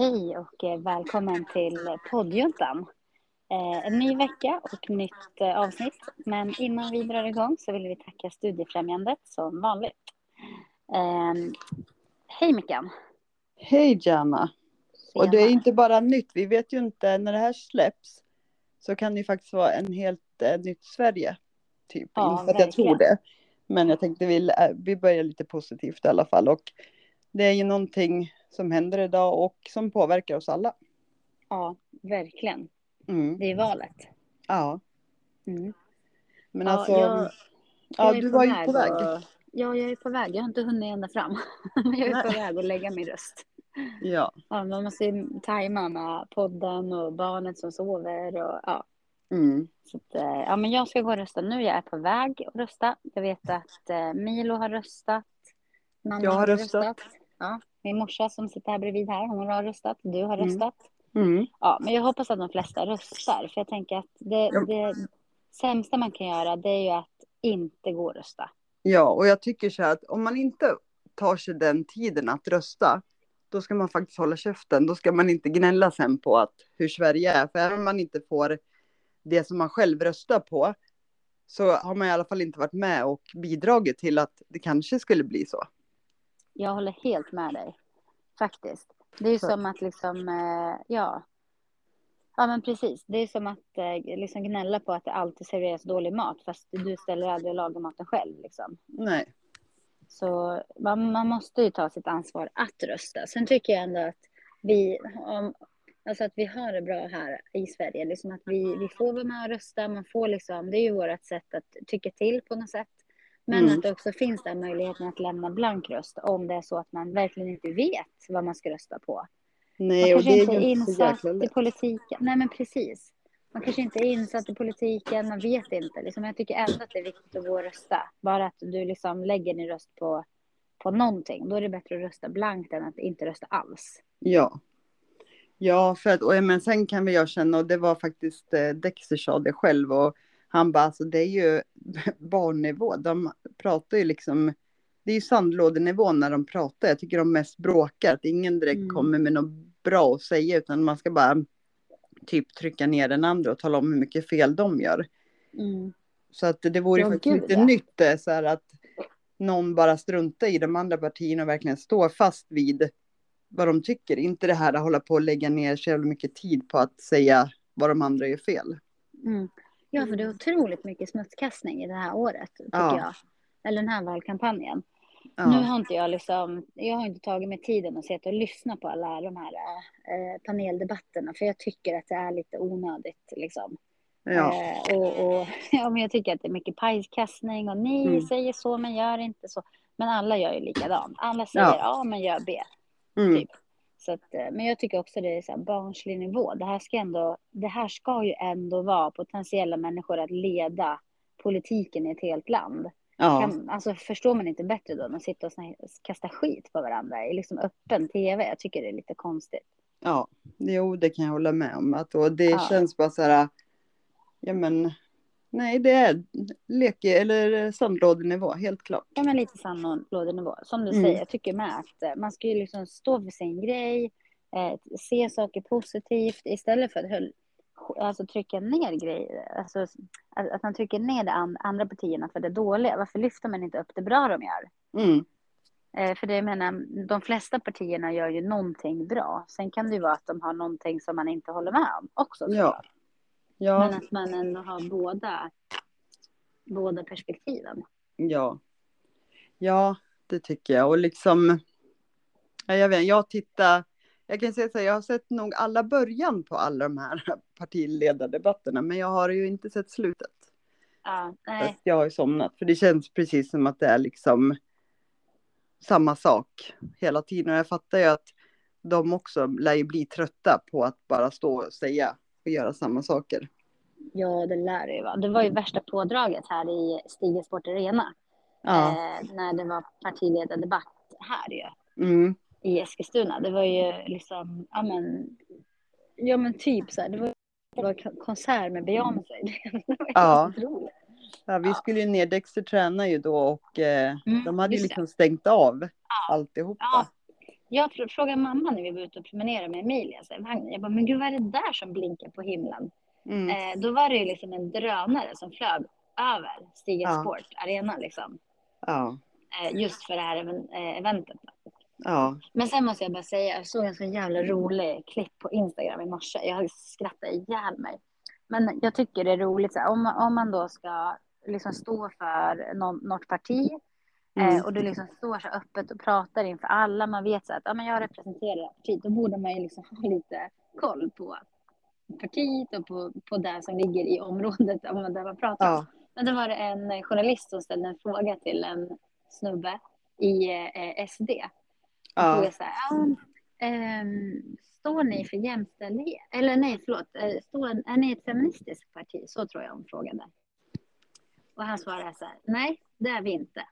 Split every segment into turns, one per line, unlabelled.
Hej och eh, välkommen till poddjuntan. Eh, en ny vecka och nytt eh, avsnitt. Men innan vi drar igång så vill vi tacka Studiefrämjandet som vanligt. Eh, hej Mickan.
Hej Jana. Och det är inte bara nytt, vi vet ju inte när det här släpps så kan det faktiskt vara en helt eh, nytt Sverige. Typ,
Ja,
inte att jag tror det. Men jag tänkte vi börjar lite positivt i alla fall. Och det är ju någonting som händer idag och som påverkar oss alla.
Ja, verkligen.
Mm.
Det är valet.
Ja,
Mm.
men
Ja,
alltså.
jag-
ja,
Jag
du var ju på väg.
och- Ja, jag är på väg. Jag har inte hunnit ända fram. Men jag är
Nej.
på väg att lägga min röst.
Ja.
Ja, man måste ju tajma med podden och barnet som sover. Och, ja.
Mm.
Så att, eh, ja, men jag ska gå och rösta nu. Jag är på väg att rösta. Jag vet att eh, Milo har röstat. Mamma
Jag har röstat.
Ja, min morsa som sitter här bredvid här, hon har röstat. Du har
Mm.
röstat.
Mm.
Ja, men jag hoppas att de flesta röstar. För jag tänker att det, det sämsta man kan göra det är ju att inte gå och rösta.
Ja, och jag tycker så här att om man inte tar sig den tiden att rösta, då ska man faktiskt hålla käften. Då ska man inte gnälla sen på att hur Sverige är. För även om man inte får det som man själv röstar på, så har man i alla fall inte varit med och bidragit till att det kanske skulle bli så.
Jag håller helt med dig. Faktiskt. Det är ju som att liksom, eh, ja. Ja men precis. Det är som att eh, liksom gnälla på att det alltid serveras dålig mat fast du ställer aldrig och lagar maten själv liksom.
Nej.
Så man, man måste ju ta sitt ansvar att rösta. Sen tycker jag ändå att vi, om, alltså att vi har det bra här i Sverige. Liksom att vi, vi får vara med och rösta. Man får liksom, det är ju vårt sätt att tycka till på något sätt. Men
Mm.
att det också finns den möjligheten att lämna blank röst om det är så att man verkligen inte vet vad man ska rösta på.
Nej,
Man
och
kanske
det är
inte är
ju inte så
insatt
jäkla
i
lätt.
politiken. Nej men precis. Man kanske inte är insatt i politiken, man vet inte. Liksom, jag tycker ändå att det är viktigt att gå och rösta. Bara att du liksom lägger din röst på, på någonting. Då är det bättre att rösta blankt än att inte rösta alls.
Ja. Ja, för att, och, men sen kan vi jag känna, och det var faktiskt eh, Dexter sa det själv, och han bara, alltså det är ju barnnivå, de pratar ju liksom, det är ju sandlådenivå när de pratar, jag tycker de mest bråkar, att ingen direkt
Mm.
kommer med något bra att säga, utan man ska bara typ trycka ner den andra och tala om hur mycket fel de gör.
Mm.
Så att det vore ju
Ja,
faktiskt lite
ja.
nytt eh, så här att någon bara struntar i de andra partierna och verkligen står fast vid vad de tycker. Inte det här att hålla på och lägga ner så jävla mycket tid på att säga vad de andra gör fel.
Mm. Ja, för det är otroligt mycket smutskastning i det här året, tycker
Ja.
jag. Eller den här valkampanjen.
Ja.
Nu har inte jag liksom, jag har inte tagit mig tiden att sitta och lyssna på alla de här eh, paneldebatterna, för jag tycker att det är lite onödigt liksom.
ja.
Eh, och, och ja, men jag tycker att det är mycket pajkastning och ni
Mm.
säger så men gör inte så. Men alla gör ju likadant. Alla säger
Ja.
ja, men gör B.
Mm.
Typ. Så att, eh, men jag tycker också det är så här barnslig nivå. Det här, ska ändå, det här ska ju ändå vara potentiella människor att leda politiken i ett helt land.
ja.
Kan, alltså, förstår man inte bättre då än att sitta och kasta skit på varandra i liksom öppen tv? Jag tycker det är lite konstigt.
ja. Jo, det kan jag hålla med om. Att, och det
Ja.
känns bara så här, ja men, nej det är leke eller sandlådenivå, helt klart.
Ja, men lite sandlådenivå. Som du
Mm.
säger, jag tycker med att eh, man ska ju liksom stå för sin grej, eh, se saker positivt istället för att höll, alltså, trycka ner grejer. Alltså, att, att man trycker ner de an, andra partierna för det dåliga. Varför lyfter man inte upp det bra de gör?
Mm.
Eh, för det jag menar, de flesta partierna gör ju någonting bra. Sen kan det ju vara att de har någonting som man inte håller med om också.
Ja.
såklart.
Ja,
Men att man ändå har båda, båda perspektiven.
Ja. Ja, det tycker jag. Och liksom, ja, jag vet, jag tittar, jag kan säga så här, jag har sett nog alla början på alla de här partiledardebatterna, men jag har ju inte sett slutet.
Ja, nej.
Jag har ju somnat, för det känns precis som att det är liksom samma sak hela tiden. Och jag fattar ju att de också lär ju bli trötta på att bara stå och säga och göra samma saker.
Ja, det lär det ju vara. Det var ju värsta pådraget här i Stigen Sport Arena.
Ja.
Eh, när det var partiledardebatt här ju,
Mm.
i Eskilstuna. Det var ju liksom, ja men, ja men typ så här. Det var, det var kon- konsert med Beyoncé. Det var
Ja.
otroligt.
Ja, vi
Ja.
skulle ju ner, Dexter tränar ju då och eh,
Mm,
de hade ju
just det.
liksom stängt av alltihopa.
Ja. Jag fr- frågade mamma när vi var ute och promenerade med Emilia. Så, här, jag bara, men gud vad är det där som blinkar på himlen?
Mm.
Eh, då var det ju liksom en drönare som flög över Stiga
Ja.
Sport Arena liksom.
Ja.
Eh, just för det här eh, eventet.
Ja.
Men sen måste jag bara säga, jag såg en så jävla rolig klipp på Instagram i morse. Jag skrattade ihjäl mig. Men jag tycker det är roligt, så här, om, man, om man då ska liksom stå för någon, något parti
Mm.
eh, och du liksom står så öppet och pratar inför alla, man vet så att ja, men jag representerar partiet, då borde man ju liksom ha lite koll på partiet och på, på det som ligger i området där man, pratar.
Ja.
Men då var det en journalist som ställde en fråga till en snubbe i eh, SD. Och
Ja.
frågade så här, ja, ehm, står ni för jämställdhet? Eller nej, förlåt, eh, står, är ni ett feministiskt parti? Så tror jag hon frågade. Och han svarade så här, nej, det är vi inte.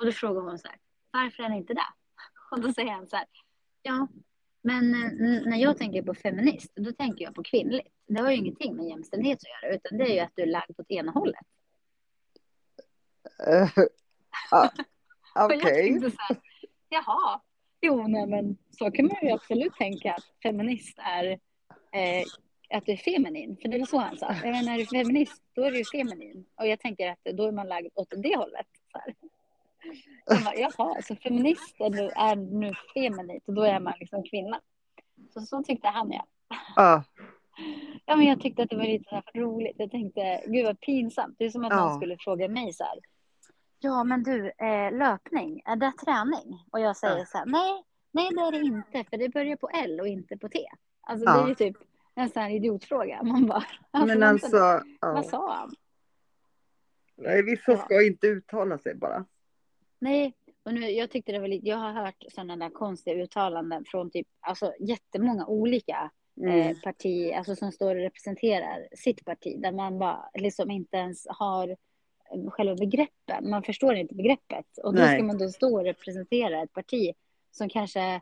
Och då frågar hon så här, varför är ni inte det? Och då säger han så här, ja, men eh, när jag tänker på feminist, då tänker jag på kvinnligt. Det har ju ingenting med jämställdhet att göra, utan det är ju att du är lagd åt ena hållet.
Eh, ja.
Och jag
Okej.
tänkte så här, jaha, jo, nej, men så kan man ju absolut tänka att feminist är eh, att du är feminin. För det var så han sa. Jag menar, är du feminist, då är du ju feminin. Och jag tänker att då är man lagd åt det hållet. Så här. Jag bara, jaha, så feminist är nu, är nu feminint och då är man liksom kvinna. Så, så tyckte han ja.
Ja.
Ja, men jag tyckte att det var lite så här roligt. Jag tänkte, gud vad pinsamt. Det är som att någon skulle fråga mig så här. Ja, men du, eh, löpning, är det träning? Och jag säger
Ja.
så här, nej, nej det är det inte, för det börjar på L och inte på T. Alltså det är ju typ en sån här idiotfråga. Man bara, alltså,
Men alltså.
vad sa han?
Nej, vissa ska inte uttala sig bara.
Nej, och nu, jag tyckte det var lite, jag har hört sådana där konstiga uttalanden från typ, alltså jättemånga olika
Mm.
eh, parti, alltså som står och representerar sitt parti, där man bara liksom inte ens har eh, själva begreppen. Man förstår inte begreppet. Och då
Nej.
ska man då stå och representera ett parti som kanske,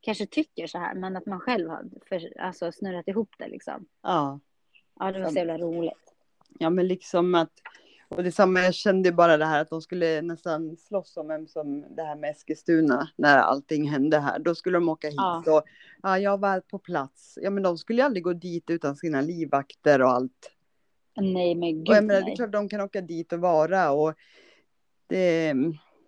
kanske tycker så här, men att man själv har för, alltså, snurrat ihop det liksom.
Ja.
Ja, det var så jävla roligt.
Ja, men liksom att. Och det samma, jag kände bara det här att de skulle nästan slåss om vem som det här med Eskilstuna när allting hände här. Då skulle de åka hit
Ja.
och ja, jag var på plats. Ja, men de skulle ju aldrig gå dit utan sina livvakter och allt.
Nej, men gud
Och jag menar, det är
nej.
klart de kan åka dit och vara och det,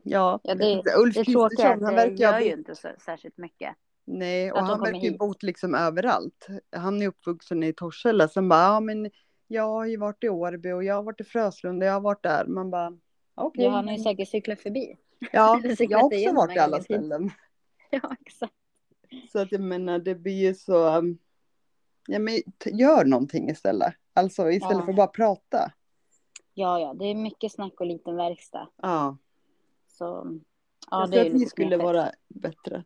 ja.
Ja, det,
Ulf Kristersson, han verkar
gör ju inte så, särskilt mycket.
nej, och han verkar ju bott liksom överallt. Han är uppvuxen i Torshälla, sen bara, ja men jag har ju varit i Årby och jag har varit i Fröslunda, jag har varit där. Man bara, okej.
Ja, han har ju säkert cyklat förbi.
Ja, jag har också varit i alla ställen.
Ja, exakt.
Så att jag menar, det blir ju så, um, ja men gör någonting istället. Alltså istället
Ja.
för att bara prata.
Ja, ja, det är mycket snack och liten verkstad.
Ja,
Så ja,
jag
det
tror att vi
lite
skulle
knepigt.
vara bättre.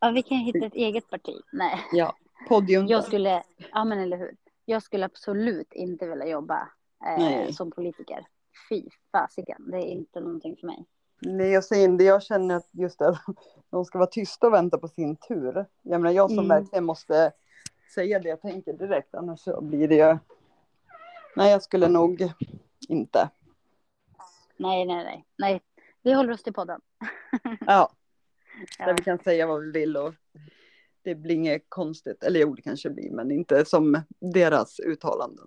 Ja, vi kan hitta ett eget parti. Nej,
Ja, poddjuntan.
jag skulle, ja men eller hur. Jag skulle absolut inte vilja jobba eh, som politiker. Fy fasiken, det är inte någonting för mig.
Nej, jag säger inte, jag känner att just att de ska vara tysta och vänta på sin tur. Jag menar, jag som
Mm.
verkligen måste säga det jag tänker direkt, annars så blir det ju... Nej, jag skulle nog inte.
Nej, nej, nej, nej. Vi håller oss till podden.
Ja, där
Ja,
vi kan säga vad vi vill och det blir inget konstigt. Eller jo, det kanske blir, men inte som deras uttalanden.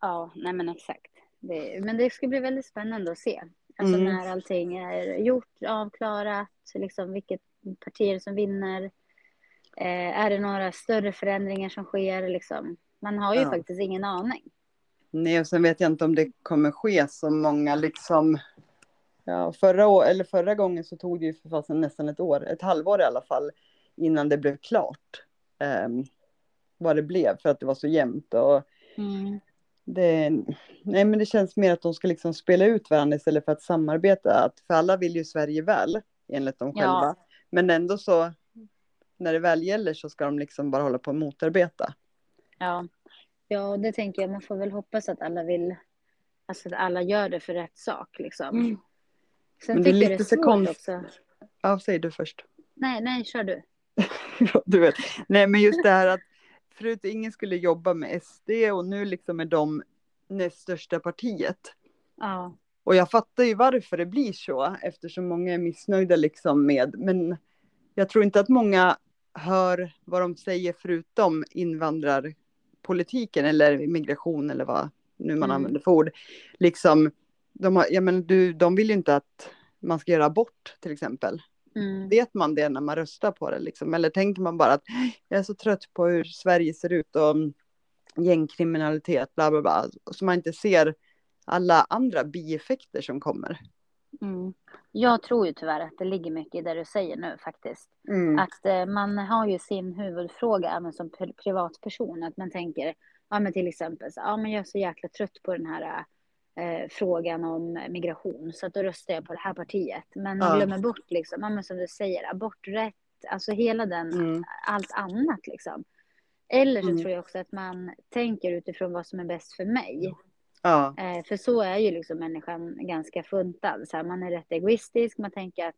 ja nej men exakt. Det, men det ska bli väldigt spännande att se. Alltså
Mm.
när allting är gjort, avklarat, liksom vilket parti är det som vinner. Eh, är det några större förändringar som sker? Liksom? Man har ju
Ja.
faktiskt ingen aning.
Nej, och sen vet jag inte om det kommer ske så många liksom. Ja, förra, år, eller förra gången så tog det ju för fasen nästan ett år, ett halvår i alla fall, innan det blev klart. Um, vad det blev för att det var så jämnt och
Mm.
det, nej men det känns mer att de ska liksom spela ut varandra istället för att samarbeta. Att, för alla vill ju Sverige väl, enligt dem
Ja.
själva. Men ändå så, när det väl gäller så ska de liksom bara hålla på och motarbeta.
Ja. ja, det tänker jag. Man får väl hoppas att alla vill, alltså att alla gör det för rätt sak liksom. Sen
Men det är lite
det är
så
svårt
konst-
också.
Ja, säg du först.
Nej, nej, kör du.
du vet. Nej, men just det här att förut ingen skulle jobba med SD och nu liksom är de näst största partiet.
Ja,
Och jag fattar ju varför det blir så eftersom många är missnöjda liksom med, men jag tror inte att många hör vad de säger förutom invandrarpolitiken eller migration eller vad nu man
Mm.
använder för ord. Liksom, de, har, ja, men du, de vill ju inte att man ska göra abort till exempel.
Mm.
Vet man det när man röstar på det? Liksom? Eller tänker man bara att jag är så trött på hur Sverige ser ut och gängkriminalitet, bla bla bla. Så man inte ser alla andra bieffekter som kommer.
Mm. Jag tror ju tyvärr att det ligger mycket i det du säger nu faktiskt.
Mm.
Att eh, man har ju sin huvudfråga även som pri- privatperson. Att man tänker, ja men till exempel, så, ja men jag är så jäkla trött på den här eh, frågan om migration. Så att då röstar jag på det här partiet. Men man
Ja.
glömmer bort liksom, men som du säger, aborträtt, alltså hela den,
Mm.
allt annat liksom. Eller så
Mm.
tror jag också att man tänker utifrån vad som är bäst för mig.
Ja,
Eh, för så är ju liksom människan ganska funtad. Så här, man är rätt egoistisk. Man tänker att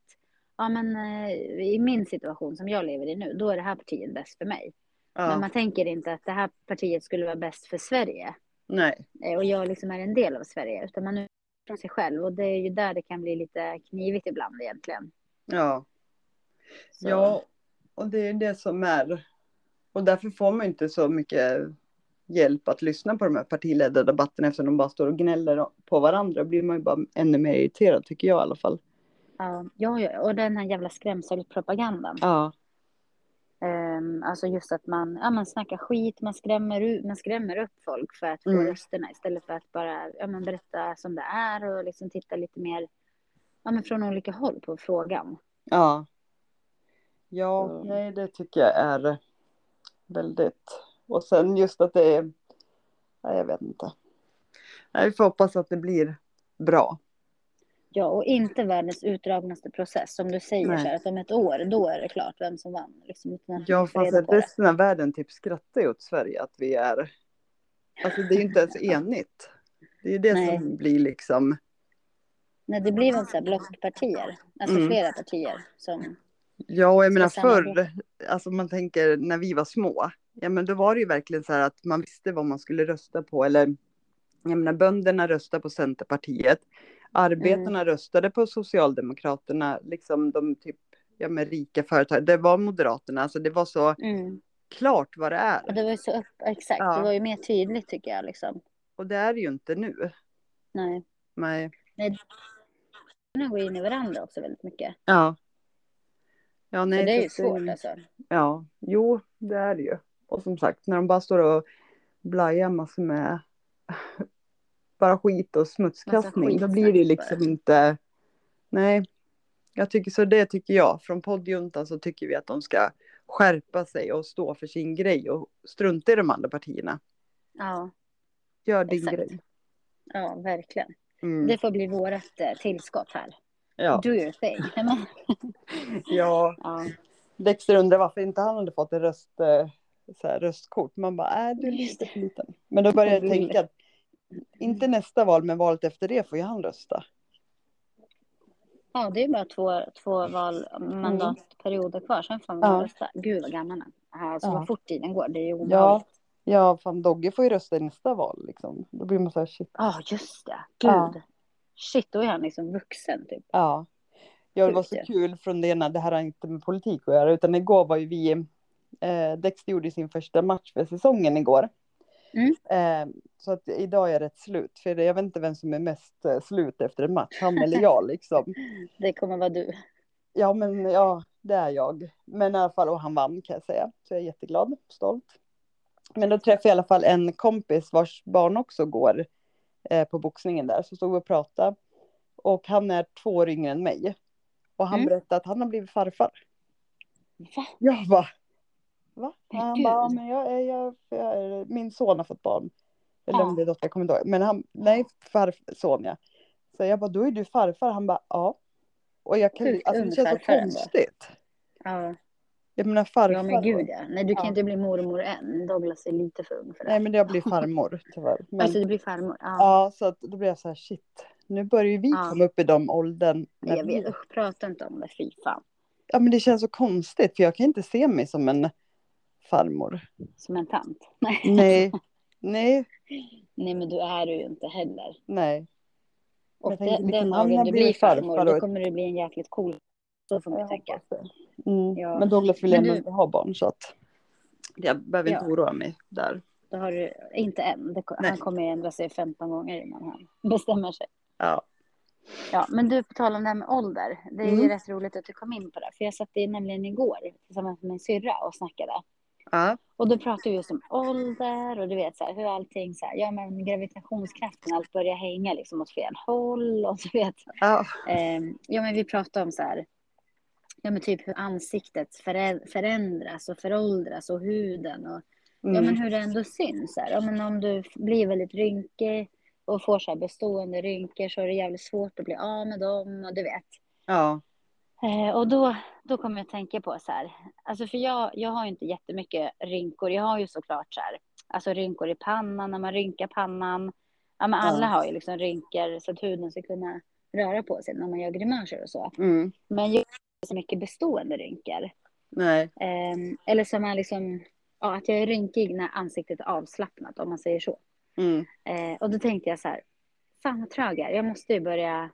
ja, men, eh, i min situation som jag lever i nu, då är det här partiet bäst för mig. Men
ja.
man tänker inte att det här partiet skulle vara bäst för Sverige.
Nej.
Och jag liksom är en del av Sverige. Utan man är från sig själv. Och det är ju där det kan bli lite knivigt ibland egentligen.
Ja.
Så,
ja, och det är det som är. Och därför får man inte så mycket hjälp att lyssna på de här partiledda debatterna eftersom de bara står och gnäller på varandra. Då blir man ju bara ännu mer irriterad tycker jag i alla fall.
Ja, ja, och den här jävla skrämselpropagandan.
Ja,
Um, alltså just att man, ja, man snackar skit, man skrämmer, ut, man skrämmer upp folk för att få
Mm.
rösterna istället för att bara ja, men berätta som det är och liksom titta lite mer ja, men från olika håll på frågan.
ja. Ja,
Så.
nej det tycker jag är väldigt. Och sen just att det är, nej jag vet inte. Nej, vi får hoppas att det blir bra.
Ja, och inte världens utdragnaste process. Som du säger,
Nej.
så här, att om ett år, då är det klart vem som vann. Liksom,
Ja, fast att resten av världen typ skrattar ju åt Sverige att vi är. Alltså det är ju inte ens enigt. Det är ju det
Nej.
som blir liksom.
Nej, det blir väl så här blockpartier, alltså
Mm.
flera partier som...
Ja, och jag menar förr, alltså man tänker när vi var små. Ja, men då var det ju verkligen så här att man visste vad man skulle rösta på. Eller jag menar bönderna röstade på Centerpartiet. Arbetarna
Mm.
röstade på Socialdemokraterna. Liksom de typ, ja men rika företag. Det var Moderaterna. Alltså det var så
Mm.
klart vad det
Och
är.
det var så upp, exakt,
Ja.
det var ju mer tydligt tycker jag liksom.
Och det är det ju inte nu.
Nej.
Nej.
Nu går in i varandra också väldigt mycket.
Ja. Ja, nej.
så det är ju svårt alltså.
Ja, jo, det är det ju. Och som sagt, när de bara står och blajar massor med bara skit och smutskastning, då blir det liksom inte... Nej, jag tycker så det tycker jag. Från poddjuntan så tycker vi att de ska skärpa sig och stå för sin grej och strunta i de andra partierna.
Ja,
Gör din
Exakt.
grej.
ja verkligen.
Mm.
Det får bli vårt eh, tillskott här.
Ja.
Do your thing.
Ja,
ja.
Dexter undrar varför inte han hade fått en röst, eh, så här, röstkort. Man bara, äh, du är lite för liten. Men då började jag tänka att inte nästa val, men valet efter det får ju han rösta.
ja, det är bara två, två val, mandatperioder kvar. Sen får man
Mm. Ja.
rösta. Gud vad gammal han är. Alltså
Ja.
vad fort tiden går. Det är ju
Ja,
obehagligt.
ja, fan Dogge får ju rösta i nästa val liksom. Då blir man så här shit.
Ja, just det. Gud.
Ja.
Shit, då är han liksom vuxen typ.
Ja. Ja, det var så kul från det ena, det här har inte med politik att göra, utan igår var ju vi, eh, Dexter gjorde sin första match för säsongen igår.
Mm.
Eh, så att idag är det ett slut, för jag vet inte vem som är mest eh, slut efter en match, han eller jag liksom.
Det kommer vara du.
Ja, men ja, det är jag. Men i alla fall, och han vann kan jag säga, så jag är jätteglad, stolt. Men då träffade jag i alla fall en kompis vars barn också går eh, på boxningen där, så stod vi och pratade. Och han är två år yngre än mig. Och han
Mm.
berättade att han har blivit farfar.
Va?
Jag bara, va?
Men
han bara, men jag, jag, jag, är- min son har fått barn. Eller
Ja.
om det är dotter, jag kommer inte ihåg. Men han, nej, farson ja. Så jag bara, då är du farfar. Han bara, ja. Och jag kan,
Sjukt
alltså det känns så konstigt.
Ja,
Jag menar farfar.
ja men gud ja. Nej, du kan
Ja.
inte bli mormor än. Douglas är lite för ung för det.
Nej, men jag blir farmor tyvärr. Men,
Alltså, du blir farmor. Ja.
ja, så att då blir jag så här, shit. Nu börjar ju vi
Ja.
komma upp i de åldern.
jag
vi-
vet, usch, prata inte om det. Fy fan.
Ja, men det känns så konstigt, för jag kan inte se mig som en farmor.
Som en tant. Nej.
Nej, nej,
Nej, men du är du ju inte heller.
nej.
Och
tänker
den,
liksom,
dagen du blir farmor,
farfar
då kommer du bli en jäkligt cool. Så får man
Jag
tänka.
det. Mm.
Ja.
Men Douglas vill ändå
du-
inte ha barn så att jag behöver inte
Ja.
oroa mig där.
Då har du, inte än, det, han kommer ju ändra sig 15 gånger innan han bestämmer sig.
Ja.
Ja, men du, på tal om det här med ålder. Det är ju
Mm.
rätt roligt att du kom in på det. För jag satt i nämligen igår tillsammans med min syrra och snackade.
Ja.
Och då pratade vi just om ålder och du vet så här, hur allting så här, ja men gravitationskraften, allt börjar hänga liksom åt fel håll och du vet.
Ja.
Ehm, ja men vi pratade om så här, ja men typ hur ansiktet förä- förändras och föråldras och huden och ja
Mm.
men hur det ändå syns. Här. Ja men om du blir väldigt rynkig och får så här bestående rynkor så är det jävligt svårt att bli av med dem och du vet.
ja.
Eh, och då, då kommer jag att tänka på så här, alltså för jag, jag har ju inte jättemycket rynkor. Jag har ju såklart så här, alltså rynkor i pannan när man rynkar pannan. Ja, men alla har ju liksom rynkor så att huden ska kunna röra på sig när man gör grimaser och så.
Mm.
Men jag har inte så mycket bestående rynkor.
Nej.
Eh, eller som är liksom, ja, att jag är rynkig när ansiktet är avslappnat om man säger så.
Mm.
Eh, och då tänkte jag så här, fan vad trög jag är. Jag måste ju börja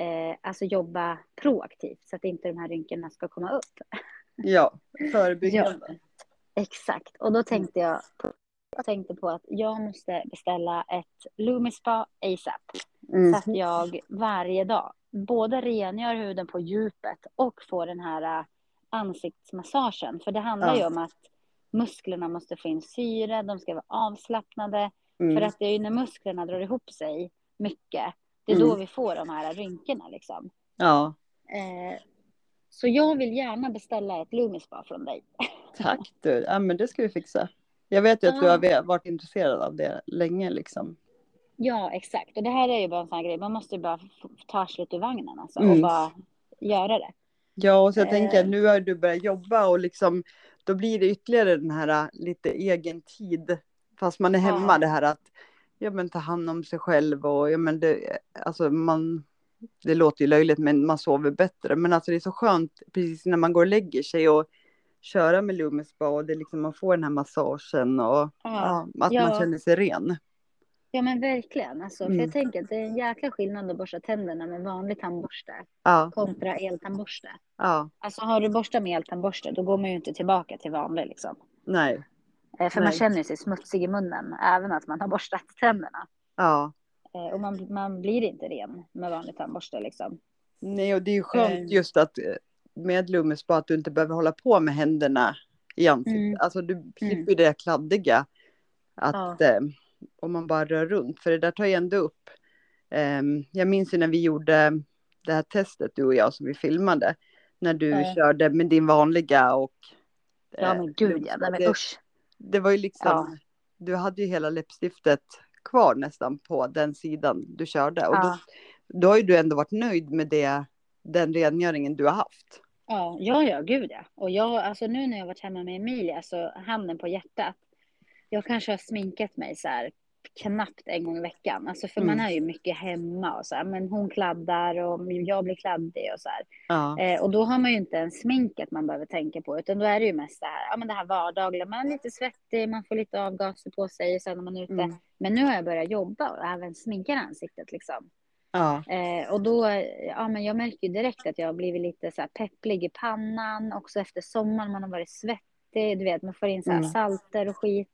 eh, alltså jobba proaktivt så att inte de här rynkorna ska komma upp.
Ja. Förebyggande.
Exakt. Och då tänkte jag, på, jag tänkte på att jag måste beställa ett Lumispa ASAP.
Mm.
Så att jag varje dag både rengör huden på djupet och får den här äh, ansiktsmassagen. För det handlar
Ja.
ju om att musklerna måste få in syre, de ska vara avslappnade.
Mm.
För att det är ju när musklerna drar ihop sig mycket, det är då
Mm.
vi får de här rynkorna liksom.
Ja.
Eh, så jag vill gärna beställa ett Lumispa från dig.
Tack du. Ja men det ska vi fixa. Jag vet ju att du har varit intresserad av det länge liksom.
Ja, exakt. Och det här är ju bara en sån här grej, man måste ju bara ta arslet ur vagnen alltså, och
Mm.
bara göra det.
Ja, och så jag
Eh.
tänker nu har du börjat jobba och liksom då blir det ytterligare den här äh, lite egen tid. Fast man är hemma
Ja.
det här att ja men ta hand om sig själv och ja men det alltså man det låter ju löjligt men man sover bättre. Men alltså det är så skönt precis när man går och lägger sig och köra med det är liksom man får den här massagen och ja, att
Ja.
man känner sig ren.
Ja men verkligen. Alltså, För
Mm.
jag tänker att det är en jäkla skillnad att borsta tänderna med vanlig tandborste
Ja,
kontra eltandborste.
ja,
Alltså har du borstat med eltandborste då går man ju inte tillbaka till vanlig liksom.
nej,
För man känner sig smutsig i munnen även att man har borstat tänderna.
ja.
Eh, Och man, man blir inte ren med vanlig tandborste liksom.
Nej, och det är ju skönt
Eh.
just att eh, med Lumispa att du inte behöver hålla på med händerna i ansiktet.
Mm.
Alltså du slipper ju det kladdiga. Att eh, om man bara rör runt, för det där tar ju ändå upp. Eh, jag minns ju när vi gjorde det här testet du och jag som vi filmade. När du
Ja.
körde med din vanliga och.
Ja
eh,
men gud ja, nej men usch.
Det var ju liksom.
Ja.
Du hade ju hela läppstiftet kvar nästan på den sidan du körde. Och
Ja.
då, då har ju du ändå varit nöjd med det, den rengöringen du har haft.
Ja, ja, ja, gud ja. Och jag, alltså nu när jag varit hemma med Emilia, så handen på hjärtat. Jag kanske har sminkat mig så här knappt en gång i veckan. Alltså för man
Mm.
är ju mycket hemma och så här, men hon kladdar och jag blir kladdig och så här.
Ja.
Eh, och då har man ju inte en sminket man behöver tänka på, utan då är det ju mest det här, ja men det här vardagliga, man är lite svettig, man får lite avgaser på sig sen när man är ute.
Mm.
Men nu har jag börjat jobba och även sminkar ansiktet liksom.
Ja.
Eh, och då, ja men jag märker ju direkt att jag har blivit lite så här pepplig i pannan, också efter sommaren, man har varit svettig, du vet, man får in så här
Mm.
salter och skit.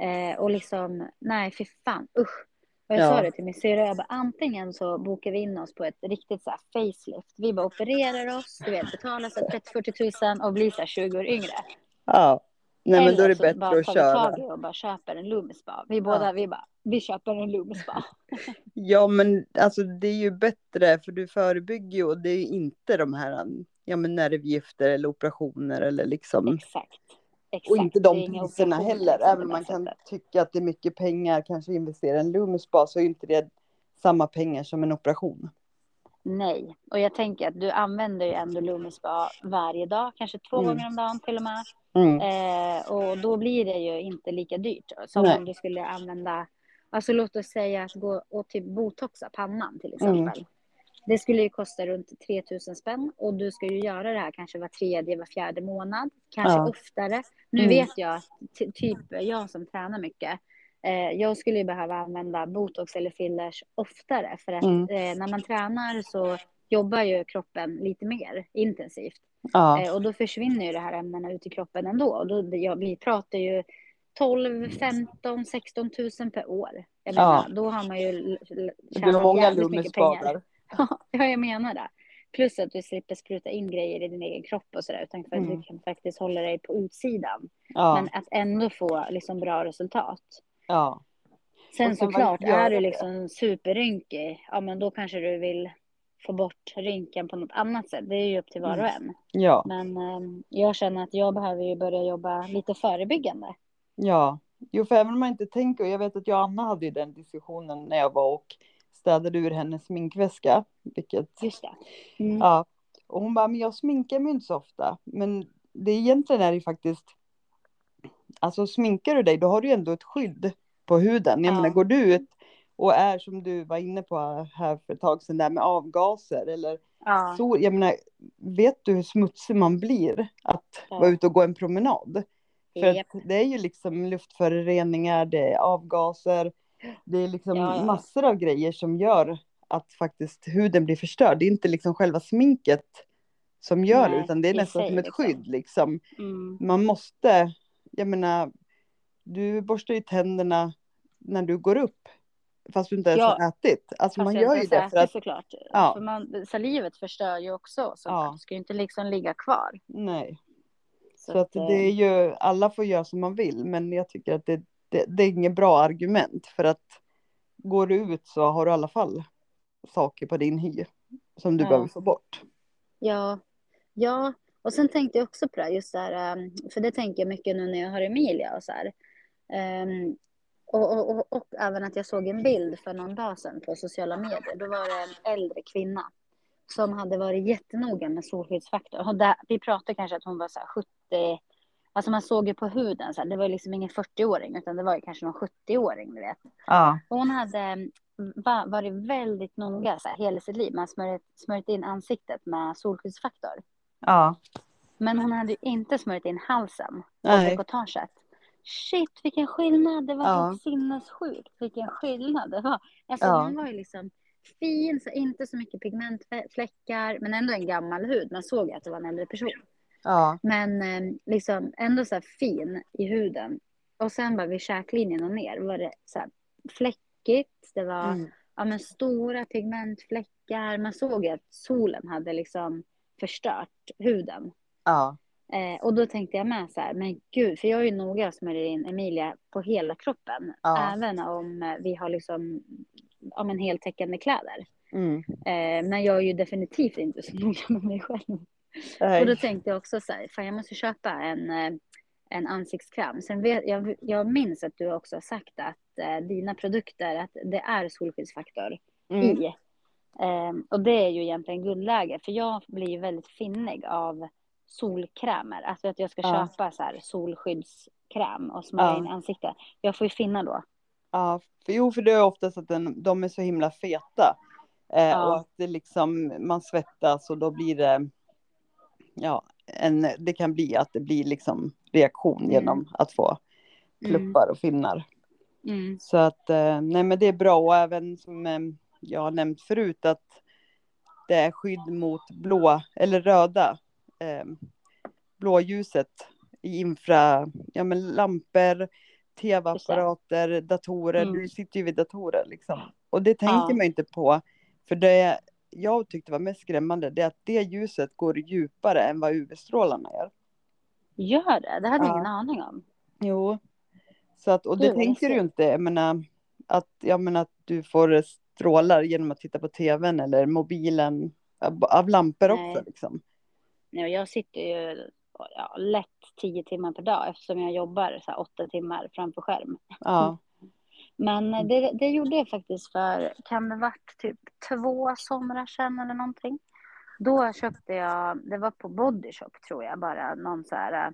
Eh, och liksom, nej fy fan, usch. Och jag
Ja.
sa det till min syrra, jag bara antingen så bokar vi in oss på ett riktigt så här facelift. Vi bara opererar oss, du vet, betalar så här 30-40 tusen och blir så här 20 år yngre.
ja. Nej men då är det
Eller så bara
bättre att köra.
i och bara köper en Lumispa. Vi båda, vi bara, vi köper en Lumispa.
Ja men alltså det är ju bättre för du förebygger ju och det är inte de här ja, men nervgifter eller operationer eller liksom.
Exakt. Exakt.
Och inte de priserna heller. Även
det
man kan
sättet.
tycka att det är mycket pengar, kanske investera i en Lumispa så är inte det samma pengar som en operation.
Nej, och jag tänker att du använder ju ändå Lumispa varje dag, kanske två
Mm.
gånger om dagen till och med.
Mm.
Eh, och då blir det ju inte lika dyrt som
Nej.
om du skulle använda, alltså låt oss säga att gå och typ botoxa pannan till exempel.
Mm.
Det skulle ju kosta runt 3000 spänn och du ska ju göra det här kanske var tredje, var fjärde månad, kanske
Ja.
oftare. Nu
Mm.
vet jag typ jag som tränar mycket, eh, jag skulle ju behöva använda botox eller fillers oftare för att
Mm.
eh, när man tränar så jobbar ju kroppen lite mer intensivt.
Ja,
Eh, och då försvinner ju de här ämnena ut i kroppen ändå. Och då, ja, vi pratar ju 12, 15, 16 000 per år. Jag
Ja.
då har man ju tjänat jävligt mycket pengar.
Loomisskador.
Ja, jag menar det. Plus att du slipper spruta in grejer i din egen kropp och sådär. Utan för att
Mm.
du kan faktiskt hålla dig på utsidan.
Ja,
Men att ändå få liksom bra resultat.
ja,
Sen
sen
såklart, är du liksom superrynkig, ja men då kanske du vill få bort rynkan på något annat sätt. Det är ju upp till var och
Mm.
en.
ja,
Men eh, jag känner att jag behöver ju börja jobba lite förebyggande.
ja. Jo, för även om man inte tänker, och jag vet att jag och Anna hade ju den diskussionen när jag var och städade ur hennes sminkväska, vilket,
Just det. Mm.
ja, och hon bara, men jag sminkar mig inte så ofta, men det egentligen är det ju faktiskt, alltså sminkar du dig, då har du ju ändå ett skydd på huden. Jag
Ja.
menar, går du ut och är som du var inne på här för ett tag sedan, där med avgaser eller
Ja,
så, jag menar, vet du hur smutsig man blir att
Ja.
vara ute och gå en promenad? För
Japp.
att det är ju liksom luftföroreningar, det är avgaser, det är liksom
Ja,
massor av grejer som gör att faktiskt huden blir förstörd. Det är inte liksom själva sminket som gör det,
Nej,
utan det är nästan som ett
liksom.
skydd liksom.
mm.
Man måste, jag menar, du borstar ju tänderna när du går upp, fast du inte ens
Ja.
har ätit. Alltså man gör ju det
ätit
för att,
såklart.
Ja.
För man, salivet förstör ju också. Så
Ja.
ja. ska ju inte liksom ligga kvar.
nej.
Så,
Så att
eh,
det är ju, alla får göra som man vill, men jag tycker att det, det, det är inget bra argument för att går du ut så har du i alla fall saker på din hy som du
Ja.
behöver få bort.
Ja, ja. Och sen tänkte jag också på det här, just där, um, för det tänker jag mycket nu när jag har Emilia och så här. Ehm, och, och, och, och även att jag såg en bild för någon dag sedan på sociala medier. Då var det en äldre kvinna som hade varit jättenoga med solskyddsfaktor. Och där, vi pratade kanske att hon var så här 70, alltså man såg ju på huden, så här, det var liksom ingen 40-åring utan det var ju kanske någon 70-åring, du vet.
Ja.
Och Hon hade mm, va- varit väldigt noga så här, hela sitt liv. Man smörjt, smörjt in ansiktet med solskyddsfaktor.
Ja.
Men hon hade ju inte smörjt in halsen
Nej.
dekotaget. Shit vilken skillnad, det var
Ja.
sinnessjukt vilken skillnad det var. Alltså
Ja.
hon var ju liksom fin, så inte så mycket pigmentfläckar, men ändå en gammal hud. Man såg ju att det var en äldre person.
Ja.
Men eh, liksom ändå så här fin i huden. Och sen bara vid käklinjen och ner var det så här fläckigt. Det var
Mm.
ja, men stora pigmentfläckar. Man såg att solen hade liksom förstört huden.
Ja.
Eh, och då tänkte jag med så här, men gud, för jag är ju noga och smörjer in Emilia på hela kroppen.
Ja.
Även om eh, vi har liksom ja, men heltäckande kläder.
Mm.
Eh, men jag är ju definitivt inte så noga med mig själv. Och då tänkte jag också så här, fan jag måste köpa en, eh, en ansiktskräm. Sen vet, jag, jag minns att du också har sagt att eh, dina produkter, att det är solskyddsfaktor
Mm.
i. Eh, och det är ju egentligen guldläge, för jag blir väldigt finnig av solkrämer. Alltså att jag ska
Ja.
köpa så här solskyddskräm och smörja
Ja.
in i ansiktet. Jag får ju finna då.
Ja, för, jo, för det är oftast att den, de är så himla feta. Eh,
Ja.
Och att det liksom, man svettas och då blir det, ja, en, det kan bli att det blir liksom reaktion
Mm.
genom att få
Mm.
pluppar och finnar.
Mm.
Så att, eh, nej men det är bra och även som eh, jag har nämnt förut att det är skydd mot blå eller röda eh, blåljuset i infra, ja men lampor, tv-apparater, datorer,
Mm.
du sitter ju vid datorer liksom. Och det tänker
Ja.
man inte på, för det jag tyckte var mest skrämmande, det är att det ljuset går djupare än vad UV-strålarna gör.
Gör det? Det hade jag
Ja.
ingen aning om.
Jo. Så att, och det
Gud,
tänker du ju inte. Jag menar, att, jag menar att du får strålar genom att titta på tvn eller mobilen. Av, av lampor
Nej.
också liksom.
Nej, jag sitter ju ja, lätt tio timmar per dag eftersom jag jobbar så här, åtta timmar framför skärm.
Ja.
Men eh, det, det gjorde jag faktiskt för, kan det varit typ två somrar sedan eller någonting. Då köpte jag, det var på Body Shop tror jag, bara någon så här,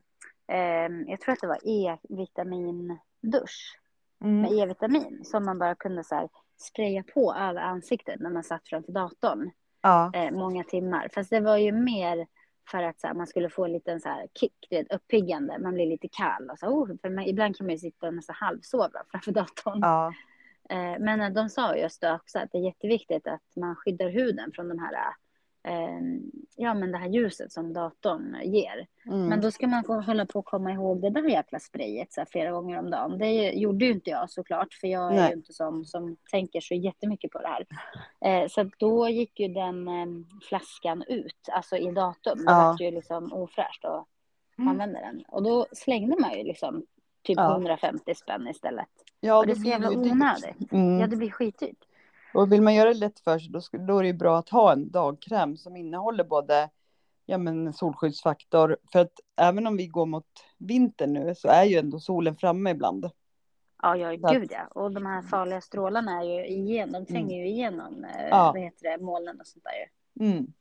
eh, jag tror att det var E-vitamindusch med
Mm.
E-vitamin som man bara kunde så här spraya på över ansiktet när man satt framför datorn
Ja.
eh, många timmar. Fast det var ju mer för att så här, man skulle få en liten så här kick, du vet, uppiggande. Man blir lite kall. Och så, oh, för man, ibland kan man ju sitta och nästan halvsova framför datorn.
Ja.
Eh, men eh, de sa just då också att det är jätteviktigt att man skyddar huden från de här eh, ja, men det här ljuset som datorn ger.
Mm.
Men då ska man få hålla på och komma ihåg det där jäkla sprayet så här, flera gånger om dagen. Det gjorde ju inte jag såklart, för jag är
Nej.
ju inte sån som tänker så jättemycket på det här. Eh, så då gick ju den eh, flaskan ut, alltså i datum. Det
Ja.
var ju liksom ofräscht att
Mm.
använda den. Och då slängde man ju liksom typ
Ja.
150 spänn istället.
Ja,
och det är så jävla onödigt.
Mm.
Ja, det blir skitdyrt.
Och vill man göra det lätt för sig då, då är det bra att ha en dagkräm som innehåller både ja, men solskyddsfaktor. För att även om vi går mot vinter nu så är ju ändå solen framme ibland.
Ja, ja,
Så
gud ja. Och de här farliga strålarna är ju igenom, de tränger
Mm.
ju igenom eh,
Ja.
vad heter det, molnen och sånt där.
Mm.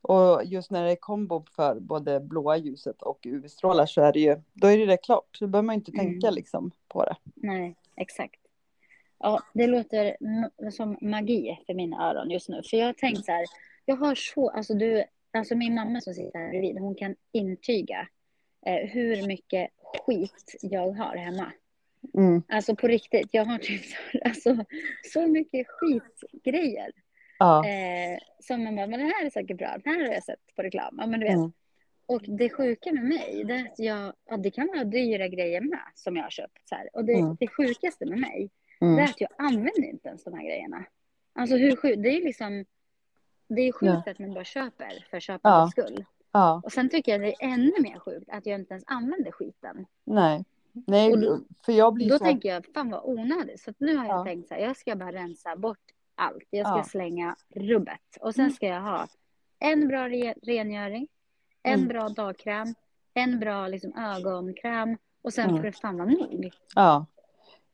Och just när det är kombo för både blåa ljuset och UV-strålar så är det ju, då är det, klart. Då behöver man inte tänka
Mm.
liksom på det.
Nej, exakt. Ja, det låter som magi för mina öron just nu. För jag har tänkt så här, jag har så, alltså du, alltså min mamma som sitter här bredvid, hon kan intyga eh, hur mycket skit jag har hemma.
Mm.
Alltså på riktigt, jag har typ så, alltså, så mycket skitgrejer.
Ja.
Eh, som man bara, men det här är säkert bra, det här har jag sett på reklam. Ja, men du vet.
Mm.
Och det sjuka med mig, det är att jag, ja, det kan vara dyra grejer med som jag har köpt. Så här. Och det,
Mm.
det sjukaste med mig, det
Mm.
är att jag använder inte ens de här grejerna. Alltså hur sjukt, det är liksom, det är sjukt att man bara köper för köpandets skull.
Ja.
Och sen tycker jag det är ännu mer sjukt att jag inte ens använder skiten.
Nej. Nej,
då-
för jag blir
Då
så...
tänker jag, fan vad onödigt. Så nu har jag
Ja.
tänkt så här, jag ska bara rensa bort allt. Jag ska
Ja.
slänga rubbet. Och sen
Mm.
ska jag ha en bra re rengöring, en
Mm.
bra dagkräm, en bra liksom, ögonkräm och sen
Mm.
får det fan vara nog.
Ja.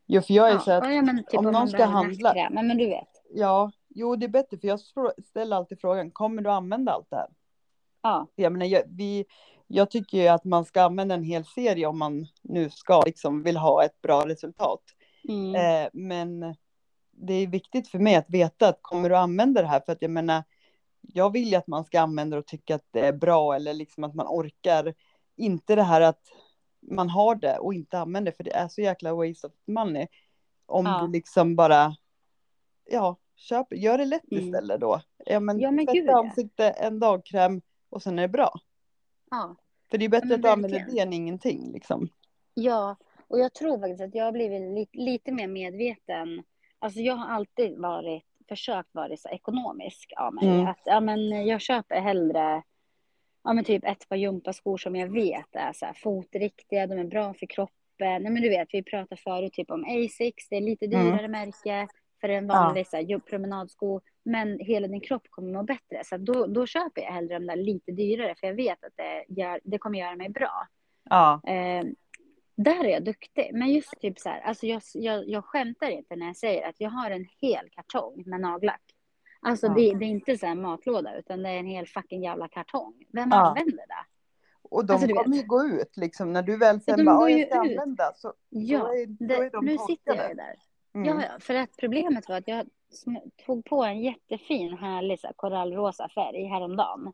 Jo, för jag är
Ja,
så att,
ja, men typ
om någon
man
ska handla-.
Ja, men du vet.
ja, jo det är bättre för jag ställer alltid frågan, kommer du använda allt det här?
Ja,
Jag menar, jag, vi, jag tycker ju att man ska använda en hel serie om man nu ska liksom vill ha ett bra resultat.
mm.
Eh, men det är viktigt för mig att veta att kommer du använda det här? För att jag menar, jag vill ju att man ska använda det och tycka att det är bra eller liksom att man orkar. Inte det här att man har det och inte använder för det är så jäkla waste of money. Om
Ja.
du liksom bara, ja, köp, gör det lätt
Mm.
istället då. Ja men,
Ja, men
tvätta
ja.
ansikte, en dagkräm och sen är det bra.
ja.
För det är bättre
men
att du använder det än ingenting liksom.
Ja, och jag tror faktiskt att jag har blivit lite, lite mer medveten. Alltså jag har alltid varit, försökt vara så ekonomisk av mig.
Mm.
Att, ja, men jag köper hellre ja, men typ ett par gympaskor som jag vet är så här fotriktiga, de är bra för kroppen. Nej, men du vet, vi pratade förut typ om Asics, det är lite
Mm.
dyrare märke för en vanlig här, ju- promenadsko. Men hela din kropp kommer må bättre. Så då, då köper jag hellre de där lite dyrare för jag vet att det, gör, det kommer göra mig bra.
Ja.
Eh, där är jag duktig. Men just typ så här, alltså jag, jag, jag skämtar inte när jag säger att jag har en hel kartong med nagellack. Alltså
Ja.
det, det är inte så här matlåda utan det är en hel fucking jävla kartong. Vem
Ja.
använder det?
Och de
Alltså,
kommer ju gå ut liksom när du väl sen bara, "Ja,
ju
jag ska
ut.
använda så
Ja,
då är, då
det,
är de
nu
torkade.
sitter jag där.
Mm.
Ja, för att problemet var att jag tog på en jättefin härlig så här, korallrosa färg häromdagen.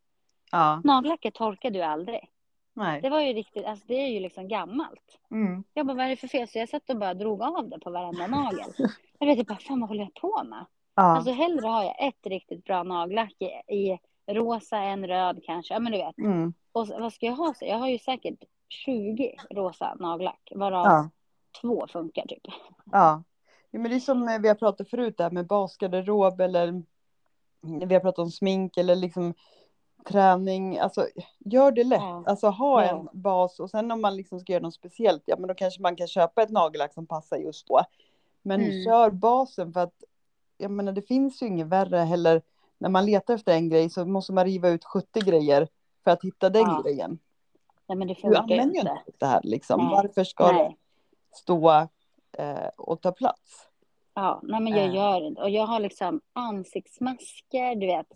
ja.
Nagellacket torkade ju aldrig.
Nej.
Det var ju riktigt, alltså det är ju liksom gammalt.
Mm.
Jag bara, vad är det för fel? Så jag satt och bara drog av det på varenda nagel. Jag vet typ, vad fan vad håller jag på med?
Ja.
Alltså hellre har jag ett riktigt bra nagellack i, i rosa, en röd kanske. Ja men du vet.
Mm.
Och vad ska jag ha? Så jag har ju säkert 20 rosa nagellack. Varav
Ja.
två funkar typ.
Ja. ja. Men det är som eh, vi har pratat förut där med basgarderob eller vi har pratat om smink eller liksom träning. Alltså gör det lätt.
Ja.
Alltså ha en bas och sen om man liksom ska göra något speciellt, ja men då kanske man kan köpa ett nagellack som passar just då. Men
Mm.
kör basen för att jag menar det finns ju inget värre heller. När man letar efter en grej så måste man riva ut 70 grejer för att hitta den
Ja.
grejen.
Nej men det
Du använder ju
inte.
det här liksom.
Nej.
Varför ska det
Nej.
stå eh, och ta plats?
Ja, nej men jag
Äh.
gör inte. Och jag har liksom ansiktsmasker, du vet.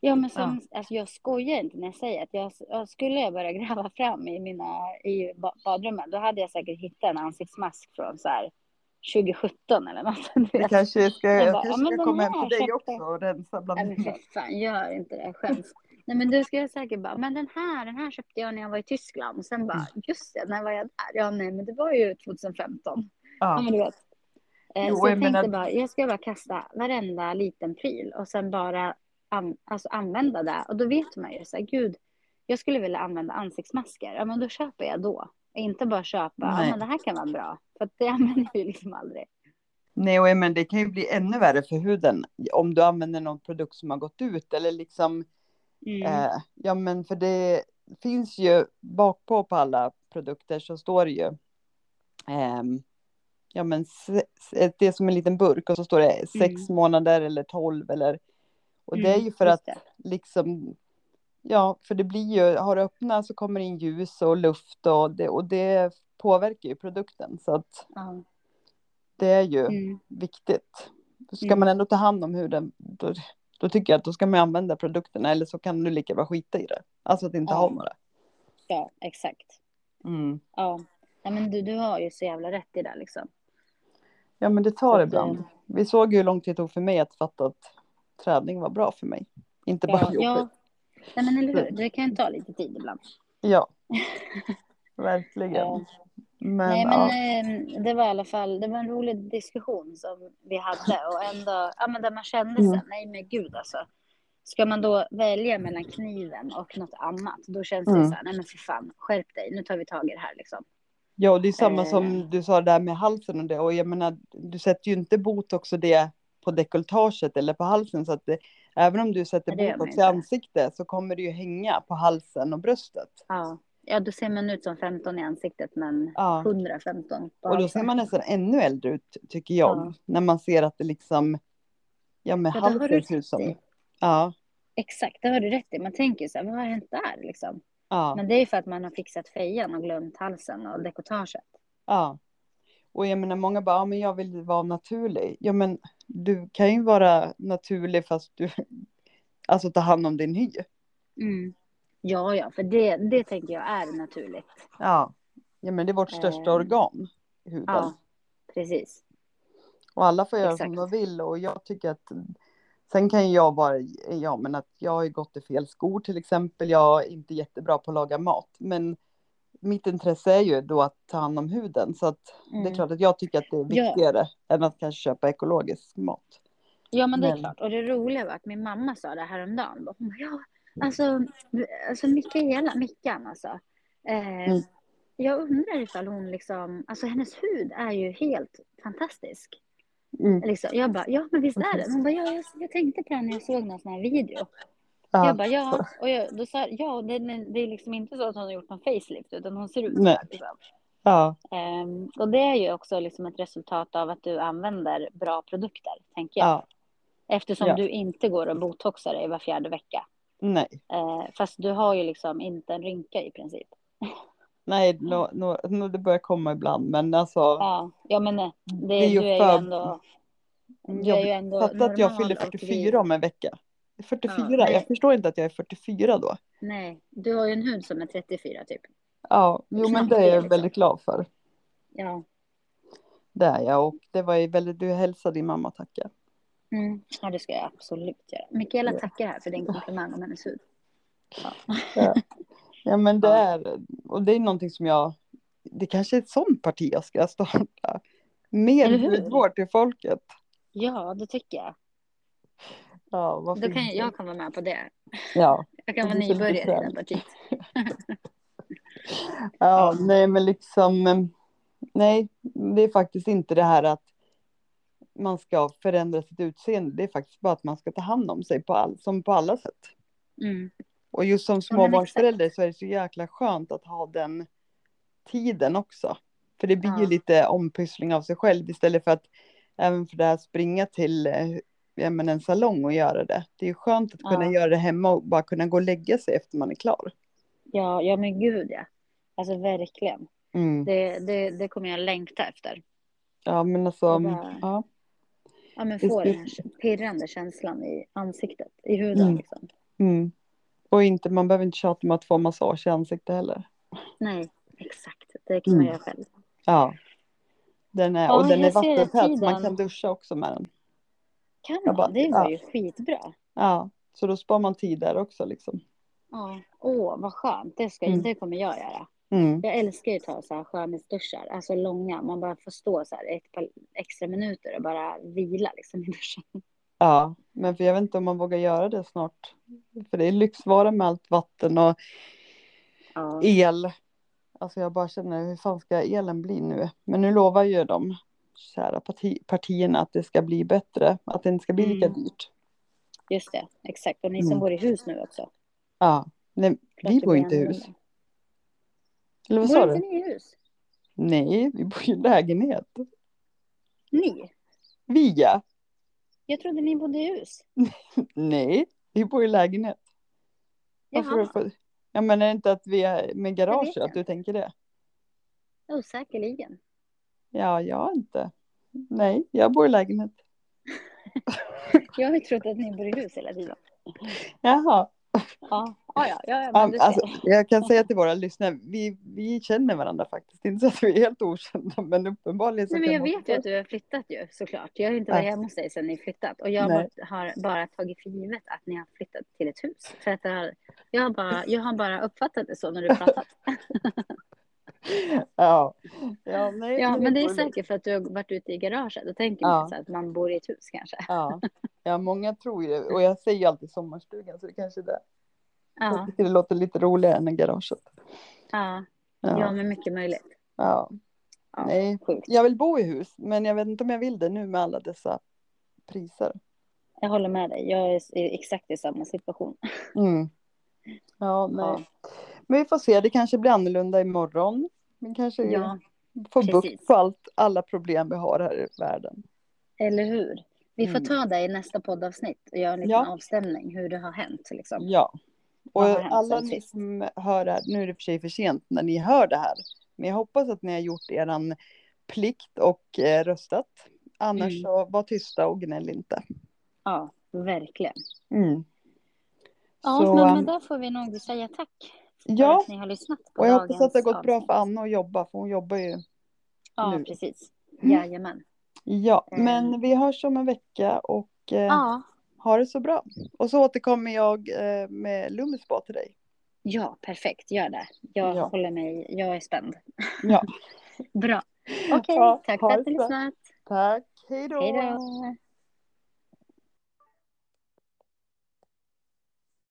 Ja men som, alltså jag skojar inte när jag säger att jag, jag skulle jag börja gräva fram i mina, i ba- badrummen, då hade jag säkert hittat en ansiktsmask från så här 2017 eller något. Vet.
kanske ska,
Jag
jag
bara,
kanske
men
ska komma hem till dig
köpte-
också och rensa bland
Nej men för fan, gör inte det, skäms. Nej men du ska jag säkert bara, men den här, den här köpte jag när jag var i Tyskland. Och sen bara,
Mm.
just det, när var jag där? Ja nej men det var ju 2015. Ja men du vet. Eh,
Jo,
så jag tänkte
menar-
bara, jag ska bara kasta varenda liten pryl och sen bara an, alltså använda det. Och då vet man ju så här, gud, jag skulle vilja använda ansiktsmasker. Ja, men då köper jag då. Inte bara köpa,
Nej.
men det här kan vara bra. För det använder ju liksom aldrig.
Nej, och men det kan ju bli ännu värre för huden om du använder någon produkt som har gått ut eller liksom.
Mm.
Eh, ja, men för det finns ju bakpå på alla produkter så står det ju. ehm, ja, men det är som en liten burk och så står det sex månader eller tolv eller. Och det är
Mm,
ju för att liksom. Ja, för det blir ju, har du öppnat så kommer det in ljus och luft och det, och det påverkar ju produkten. Så att
Ja.
det är ju
Mm.
viktigt. Ska
Mm.
man ändå ta hand om huden, då, då tycker jag att då ska man använda produkterna eller så kan du lika bra skita i det. Alltså att inte
Ja.
ha några.
ja, exakt.
Mm.
Ja. ja men du, du har ju så jävla rätt i det liksom.
Ja men det
Så
tar
att,
ibland.
eh,
Vi såg ju hur lång tid det tog för mig att fatta att träning var bra för mig. Inte bara
Ja,
jobbigt.
ja. Nej, men eller hur, det kan ju ta lite tid ibland.
Ja. Verkligen.
Ja.
Men,
Nej,
ja.
men eh, det var i alla fall, det var en rolig diskussion som vi hade och ändå, ja men där man kände
Mm.
sig, nej men gud alltså. Ska man då välja mellan kniven och något annat, då känns det
Mm.
så här, nej men för fan, skärp dig, nu tar vi tag i det här liksom.
ja, och det är samma
Eh.
som du sa där med halsen och det. Och jag menar, du sätter ju inte botox och det på dekolletaget eller på halsen. Så att det, även om du sätter botox i ansiktet så kommer det ju hänga på halsen och bröstet.
Ja. ja, då ser man ut som 15 i ansiktet men
Ja.
115 på
Och då ser man nästan ännu äldre ut, tycker jag.
Ja.
När man ser att det liksom, ja men
Ja,
halsen ser ut som,
i.
ja,
Exakt, det har du rätt i. Man tänker så här, vad har hänt där liksom?
ja,
Men det är ju för att man har fixat fejan och glömt halsen och dekotaget.
ja. Och jag menar, många bara, ja men jag vill vara naturlig. Ja men du kan ju vara naturlig fast du, alltså ta hand om din hy.
Mm. Ja, ja, för det, det tänker jag är naturligt.
Ja. Ja men det är vårt största
Eh,
organ, huden.
Ja, precis.
Och alla får göra
exakt.
som de vill och jag tycker att Sen kan jag vara, ja men att jag har ju gått i fel skor till exempel. Jag är inte jättebra på att laga mat. Men mitt intresse är ju då att ta hand om huden. Så att det är
Mm.
klart att jag tycker att det är
Ja.
viktigare än att kanske köpa ekologisk mat.
Ja, men det är
Men-
klart. Och det roliga var att min mamma sa det häromdagen. Hon bara, ja, alltså, alltså Mikaela, Mickan alltså. Eh,
Mm.
Jag undrar ifall hon liksom, alltså hennes hud är ju helt fantastisk.
Mm.
Liksom, jag bara, ja men visst är den? Hon bara, ja jag, jag tänkte på den när jag såg någon sån här video.
Ja.
Jag bara, ja. Och jag, då sa jag, ja det, det är liksom inte så att hon har gjort någon facelift utan hon ser ut så. Liksom.
ja,
Ehm, och det är ju också liksom ett resultat av att du använder bra produkter, tänker jag.
ja,
Eftersom
Ja.
du inte går och botoxar dig var fjärde vecka.
nej,
Eh, fast du har ju liksom inte en rynka i princip.
nej, no, no, no, det börjar komma ibland. Men alltså,
Ja, ja men nej, det,
Det är ju
du är
för-
ju ändå... Du är ju ändå
fatta att jag
normal
fyller
och
44
vi-
om en vecka. 44,
Ja,
jag förstår inte att jag är 44 då.
Nej, du har ju en hud som är 34 typ.
Ja, jo men det är jag
liksom.
väldigt glad för.
Ja.
Det är jag och det var ju väldigt, du hälsade din mamma tackar.
Mm. ja, det ska jag absolut göra. Mikaela
Ja.
tackar här för din komplimang om hennes hud.
Ja men det
Ja.
är, och det är någonting som jag, det kanske är ett sånt parti jag ska starta. Mer hudvård till folket.
Ja, det tycker jag.
Ja, vad
Då kan jag, vara med på det.
Ja,
Jag kan vara nybörjare i det partiet.
ja, nej men liksom, eh, nej, det är faktiskt inte det här att man ska förändra sitt utseende. Det är faktiskt bara att man ska ta hand om sig på all, som på alla sätt.
Mm.
Och just som småbarnsförälder så är det så jäkla skönt att ha den tiden också. För det blir ju
Ja.
lite ompyssling av sig själv istället för att även för det här springa till eh, ja, men en salong och göra det. Det är skönt att kunna
Ja.
göra det hemma och bara kunna gå och lägga sig efter man är klar.
Ja, ja, men gud ja. Alltså verkligen.
Mm.
Det, det, det kommer jag längta efter.
Ja men alltså,
Det där.
ja.
Ja, men få den här pirrande känslan i ansiktet, i huden.
Mm.
Liksom.
Mm. Och inte, man behöver inte tjata om att få massage i ansiktet heller.
Nej, exakt. Det kan man
Mm.
göra själv.
Ja. Den är, och den är vattentät, så man kan duscha också med den.
Kan man?
bara-
det var
ja.
ju skitbra.
Ja, så då spar man tid där också liksom.
Ja. Åh, vad skönt. Det, ska,
Mm.
det kommer jag göra.
Mm.
Jag älskar ju att ta så här skönhetsduschar, alltså långa. Man bara får stå så här ett par extra minuter och bara vila liksom i duschen.
Ja, men för jag vet inte om man vågar göra det snart. För det är lyxvara med allt vatten och
Ja.
el. Alltså jag bara känner, hur fan ska elen bli nu? Men nu lovar ju de kära parti partierna att det ska bli bättre. Att det inte ska bli lika
Mm.
dyrt.
Just det, exakt. Och ni som
Mm.
bor i hus nu också.
Ja, nej,
Klart
vi bor inte i hus. Eller vad
Bor
sa
inte
du?
ni i hus?
Nej, vi bor i lägenhet.
Ni?
Vi ja.
Jag trodde ni bodde i hus.
Nej, vi bor i lägenhet.
Jaha,
Varför? Ja men är det inte att vi är med garage
jag.
att du tänker det?
oh, säkerligen.
Ja, jag inte. Nej, jag bor i lägenhet.
Jag har ju trott att ni bor i hus hela tiden.
Jaha.
Ja, ja, ja, ja,
alltså, jag kan säga till våra lyssnare, vi, vi känner varandra faktiskt. Inte så att vi är helt okända, men uppenbarligen så
Nej, men jag vet ju att du har flyttat ju såklart. Jag har inte varit hemma hos dig sedan ni flyttat. Och jag
Nej.
har bara tagit för givet att ni har flyttat till ett hus. För att det har, jag, har bara, jag har bara uppfattat det så när du pratat.
Ja, ja, nej,
Ja, men det är säkert för att du har varit ute i garaget. Då tänker
Ja.
man så att man bor i ett hus kanske.
Ja. ja, många tror ju det. Och jag säger ju alltid sommarstugan, så det kanske är det.
Ja,
det låter lite roligare än garaget.
ja, ja
Ja,
men mycket möjligt.
ja.
Ja,
Nej, jag vill bo i hus, men jag vet inte om jag vill det nu med alla dessa priser.
Jag håller med dig. Jag är i- exakt i samma situation.
Mm. Ja, nej.
Ja.
Men vi får se, det kanske blir annorlunda imorgon. Vi kanske
Ja,
får bukt på allt, alla problem vi har här i världen.
eller hur? Vi får
Mm.
ta det i nästa poddavsnitt och göra en liten
Ja.
avstämning hur det har hänt. Liksom.
Ja. Och alla ni
sist?
som hör det här, nu är det för sig för sent när ni hör det här. Men jag hoppas att ni har gjort eran plikt och eh, röstat. Annars
Mm.
så var tysta och gnäll inte.
Ja, verkligen.
Mm.
Ja,
Så,
men
ähm,
med det får vi nog säga tack
Ja,
att ni har lyssnat på
och jag hoppas att det har gått bra
avsnitt.
för Anna att jobba, för hon jobbar ju.
Ja,
nu.
precis.
Mm.
Jajamän.
Ja,
Mm.
men vi hörs om en vecka och eh,
Ja,
ha det så bra. Och så återkommer jag eh, med Lumispa till dig.
ja, perfekt. Gör det. Jag
Ja.
håller mig, jag är spänd.
Ja,
Bra. Okej,
Ja,
tack för att
bra.
lyssnat.
tack. Hej då.
Hej då.